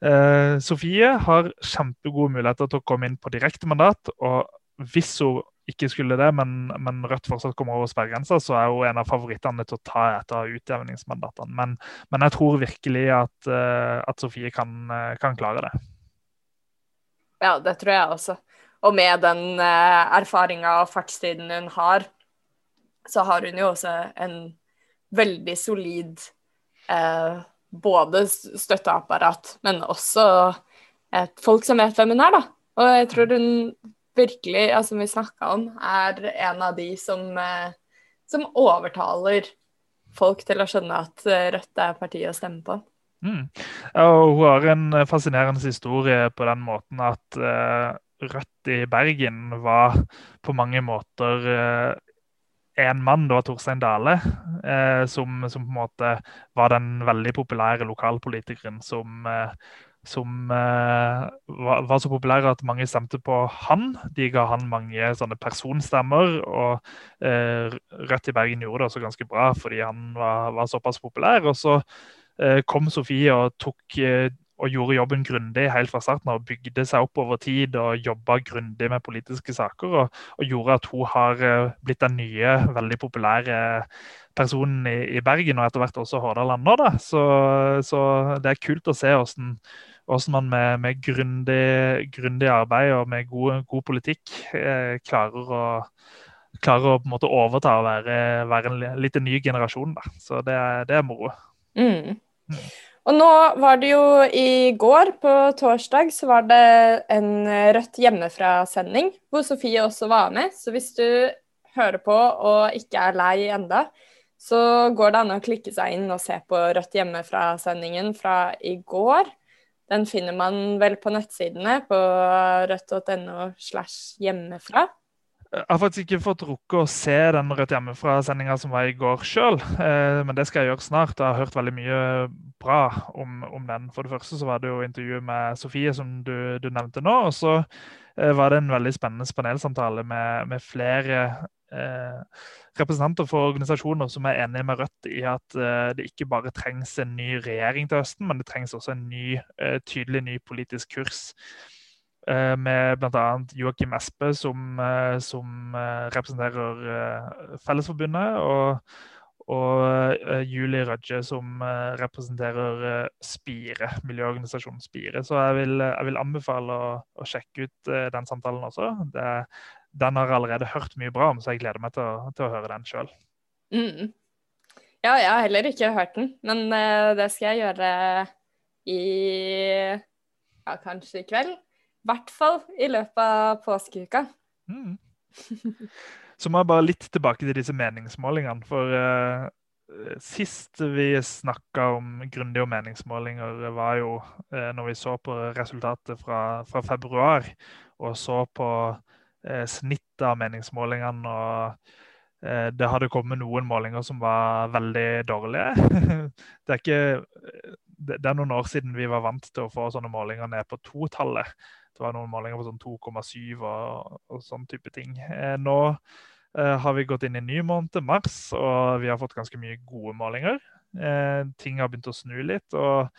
Eh, Sofie har kjempegode muligheter til å komme inn på direkte mandat. Og hvis hun ikke skulle det, men, men Rødt fortsatt kommer over sperregrensa, så er hun en av favorittene til å ta et av utjevningsmandatene. Men, men, jeg tror virkelig at, uh, at Sofie kan, uh, kan, klare det. Ja, det tror jeg også. Og med den uh, erfaringa og fartstiden hun har, så har hun jo også en veldig solid uh, både støtteapparat, men også et folk som vet hvem hun er, da. Og jeg tror hun virkelig, ja, som vi snakka om, er en av de som, eh, som, overtaler folk til å skjønne at eh, Rødt er partiet å stemme på. Mm. Og hun har en fascinerende historie på den måten at uh, Rødt i Bergen var på mange måter uh, en mann, var Torstein Dale, uh, som, som, på en måte var den veldig populære lokalpolitikeren som, som var, var, så populær at mange stemte på han. De ga han mange sånne personstemmer. Og Rødt i Bergen gjorde det også ganske bra fordi han var, var såpass populær. Og så kom Sofie og tok eh, og gjorde jobben grundig helt fra starten av. Bygde seg opp over tid og jobba grundig med politiske saker. Og, og, gjorde at hun har eh, blitt den nye, veldig populære personen i, i Bergen, og etter hvert også Hordaland nå. da. Så, så, det er kult å se hvordan, hvordan man med, med grundig, grundig, arbeid og med god, god politikk eh, klarer å klarer å på en måte overta og være, være en litt ny generasjon. Da. Så det, det er moro. Mm. Og nå var det jo i går, på torsdag, så var det en Rødt hjemmefra-sending hvor Sofie også var med. Så hvis du hører på og ikke er lei enda, så går det an å klikke seg inn og se på Rødt hjemmefra-sendingen fra i går. Den finner man vel på nettsidene på rødt.no slash hjemmefra. Jeg har faktisk ikke fått rukket å se den Rødt hjemmefra-sendinga som var i går sjøl, eh, men det skal jeg gjøre snart. Jeg har hørt veldig mye bra om, om, den. For det første så var det jo intervjuet med Sofie, som du, du nevnte nå. Og så eh, var det en veldig spennende panelsamtale med, med flere eh, representanter for organisasjoner som er enige med Rødt i at eh, det ikke bare trengs en ny regjering til høsten, men det trengs også en ny, tydelig ny politisk kurs. Eh, med bl.a. Joakim Espe, som, eh, som eh, representerer Fellesforbundet, og, og Julie Rødje, som representerer Spire, miljøorganisasjonen Spire. Så jeg vil, jeg vil anbefale å, å, sjekke ut den samtalen også. Det, den har jeg allerede hørt mye bra om, så jeg gleder meg til å, til å høre den sjøl. Mm. Ja, jeg har heller ikke hørt den, men det skal jeg gjøre i ja, kanskje i kveld. Hvert fall i løpet av påskeuka. Mm. Så må jeg bare litt tilbake til disse meningsmålingene. For uh, sist vi snakka om grundige meningsmålinger, var jo uh, når vi så på resultatet fra, fra februar, og så på uh, snittet av meningsmålingene. og det hadde kommet noen målinger som var veldig dårlige. <laughs> Det er, ikke, det er noen år siden vi var vant til å få sånne målinger ned på totallet. Det var noen målinger på sånn 2,7 og, og sånn type ting. Eh, nå eh, har vi gått inn i en ny måned, mars, og vi har fått ganske mye gode målinger. Eh, ting har begynt å snu litt. og,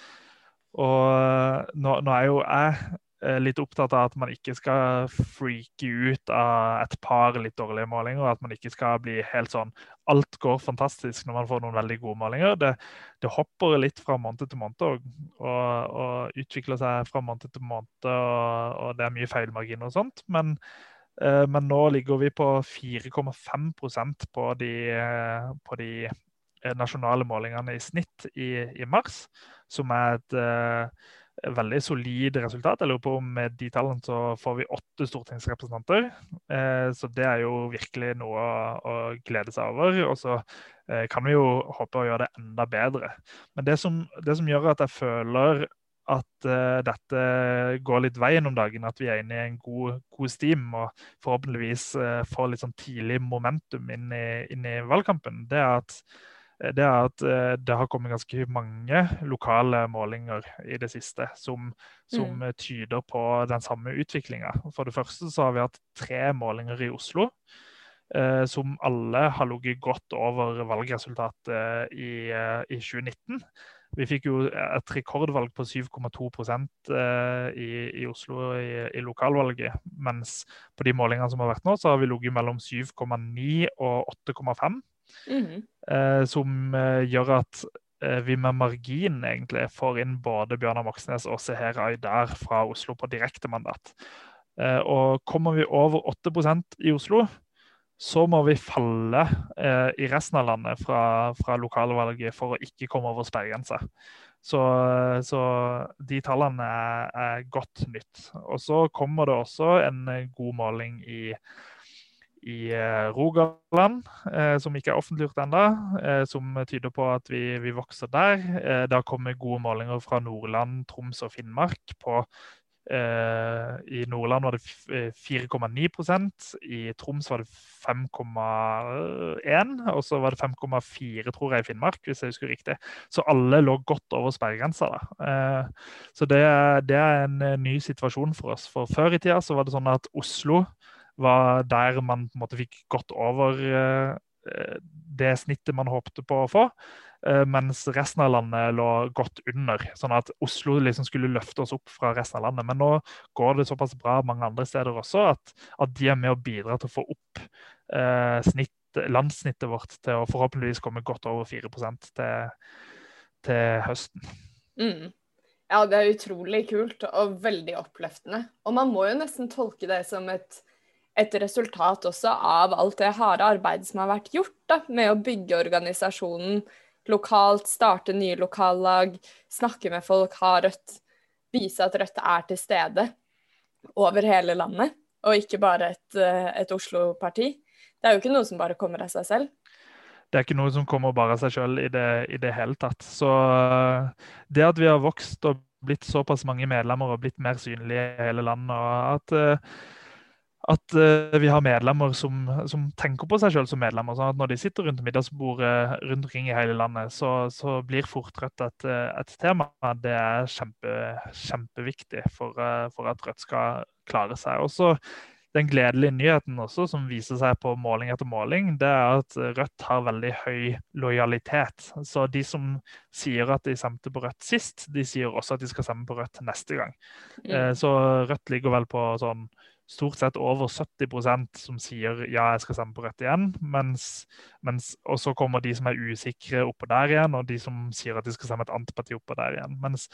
og nå, nå, er jo jeg litt opptatt av at man ikke skal freake ut av et par litt dårlige målinger. og At man ikke skal bli helt sånn Alt går fantastisk når man får noen veldig gode målinger. Det, det hopper litt fra måned til måned og, og, og, utvikler seg fra måned til måned. Og, og det er mye feilmarginer og sånt. Men, eh, men nå ligger vi på 4,5% på eh, på de eh, nasjonale målingene i snitt i, i mars, som er et eh, veldig solid resultat. Jeg lurer på om med de tallene så får vi åtte stortingsrepresentanter. Eh, så det er jo virkelig noe å, glede seg over. Og så eh, kan vi jo håpe å gjøre det enda bedre. Men det som, det som gjør at jeg føler at uh, dette går litt veien om dagen, at vi er inne i en god, god steam og forhåpentligvis uh, får litt sånn tidlig momentum inn i, inn i valgkampen, det er at det er at eh, det har kommet ganske mange lokale målinger i det siste som, som mm. tyder på den samme utviklinga. For det første så har vi hatt tre målinger i Oslo. Eh, som alle har ligget godt over valgresultatet i, eh, i 2019. Vi fikk jo et rekordvalg på 7,2 eh, i, i Oslo i, i, lokalvalget. Mens på de målingene som har vært nå, så har vi ligget mellom 7,9 og 8,5. Mm. Eh, som eh, gjør at eh, vi med margin egentlig får inn både Bjørnar Moxnes og Seher Aydar fra Oslo på direktemandat. Eh, og kommer vi over 8% i Oslo, så må vi falle eh, i resten av landet fra, fra lokalvalget for å ikke komme over sperregrensa. Så, så, de tallene er, er, godt nytt. Og så kommer det også en god måling i i eh, Rogaland, eh, som ikke er offentliggjort ennå, eh, som tyder på at vi, vi vokser der. Det har kommet gode målinger fra Nordland, Troms og Finnmark. på i Nordland var det 4,9% i Troms var det 5,1 og så var det 5,4 tror jeg i Finnmark, hvis jeg husker riktig. Så alle lå godt over sperregrensa. Så det, det, er en ny situasjon for oss. For Før i tida så var det sånn at Oslo var der man på en måte fikk gått over eh, det snittet man håpte på å få. Eh, mens resten av landet lå godt under. Sånn at Oslo liksom skulle løfte oss opp fra resten av landet. Men nå går det såpass bra mange andre steder også at, at de er med å bidra til å få opp eh, snitt, landssnittet vårt til å forhåpentligvis komme godt over 4% til, til høsten. Mm. Ja, det er utrolig kult og veldig oppløftende. Og man må jo nesten tolke det som et et resultat også av alt det harde arbeidet som har vært gjort da, med å bygge organisasjonen lokalt, starte nye lokallag, snakke med folk, ha Rødt, vise at Rødt er til stede over hele landet, og ikke bare et, eh, et Oslo-parti. Det er jo ikke noe som bare kommer av seg selv. Det er ikke noe som kommer bare av seg selv i i det hele tatt. Så eh, det at vi har vokst og blitt såpass mange medlemmer og blitt mer synlige i hele landet, og at uh, at uh, vi har medlemmer som, som tenker på seg selv som medlemmer. sånn at Når de sitter rundt middagsbordet rundt omkring i hele landet, så, så blir fort Rødt et, et, tema. Det er kjempe, kjempeviktig for, uh, for, at Rødt skal klare seg. Også den gledelige nyheten også, som viser seg på måling etter måling, det er at Rødt har veldig høy lojalitet. Så de som sier at de stemte på Rødt sist, de sier også at de skal stemme på Rødt neste gang. Mm. Så Rødt ligger vel på sånn stort sett over 70% som sier ja, jeg skal stemme på Rødt igjen. Mens, mens, og så kommer de som er usikre oppå der igjen, og de som sier at de skal stemme et annet parti oppå der igjen. Mens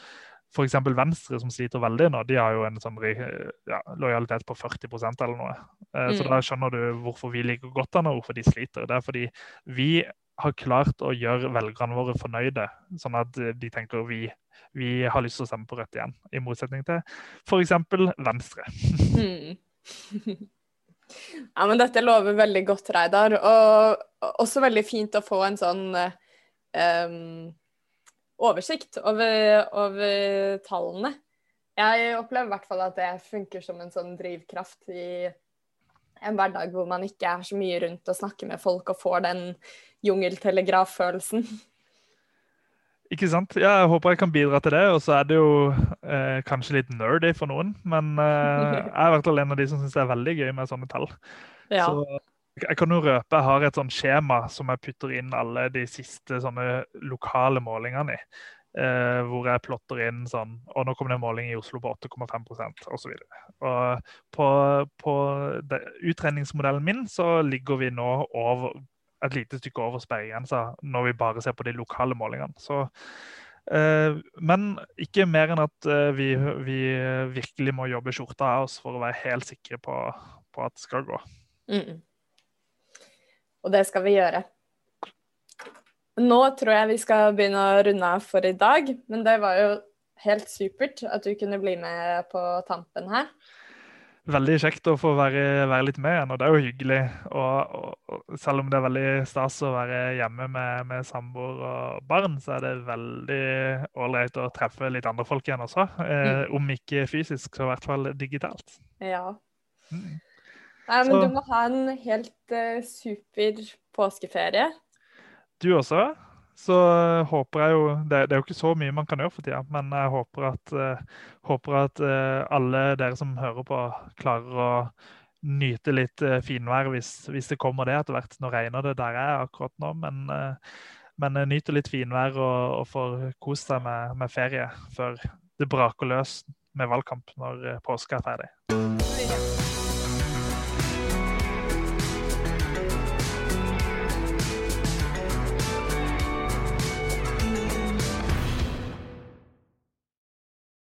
f.eks. Venstre, som sliter veldig nå, de har jo en sånn, ja, lojalitet på 40% eller noe. Eh, mm. Så da skjønner du hvorfor vi ligger godt an, og hvorfor de sliter. Det er fordi vi har klart å gjøre velgerne våre fornøyde, sånn at de tenker vi, vi har lyst til å stemme på Rødt igjen. I motsetning til f.eks. Venstre. Mm. <laughs> Ja, men dette lover veldig godt, Reidar. Og også veldig fint å få en sånn um, oversikt over, over, tallene. Jeg opplever i hvert fall at det funker som en sånn drivkraft i en hverdag hvor man ikke er så mye rundt og snakker med folk og får den jungeltelegraffølelsen. <laughs> Ikke sant. Ja, jeg håper jeg kan bidra til det. Og så er det jo eh, kanskje litt nerdy for noen, men eh, <laughs> jeg er i hvert fall en av de som syns det er veldig gøy med sånne tall. Ja. Så jeg kan jo røpe jeg har et sånt skjema som jeg putter inn alle de siste sånne lokale målingene i. Eh, hvor jeg plotter inn sånn Og nå kommer det en måling i Oslo på 8,5% osv. På, på utregningsmodellen min så ligger vi nå over et lite stykke over sperregrensa når vi bare ser på de lokale målingene. Så, eh, men ikke mer enn at eh, vi, vi, virkelig må jobbe skjorta av oss for å være helt sikre på, på at det skal gå. Mm. Og det skal vi gjøre. Nå tror jeg vi skal begynne å runde av for i dag, men det var jo helt supert at du kunne bli med på tampen her veldig kjekt å få være, være, litt med igjen, og det er jo hyggelig. Og, og, og selv om det er veldig stas å være hjemme med, med samboer og barn, så er det veldig ålreit å treffe litt andre folk igjen også. Eh, mm. Om ikke fysisk, så i hvert fall digitalt. Ja. Mm. Nei, men så, du må ha en helt uh, super påskeferie. Du også? Så uh, håper jeg jo det, det, er jo ikke så mye man kan gjøre for tida, men jeg håper at, uh, håper at uh, alle dere som hører på, klarer å nyte litt finvær hvis, hvis, det kommer det etter hvert. Nå regner det der jeg er akkurat nå, men, men nyter litt finvær og, og får kost seg med, med ferie før det braker løs med valgkamp når påska er ferdig.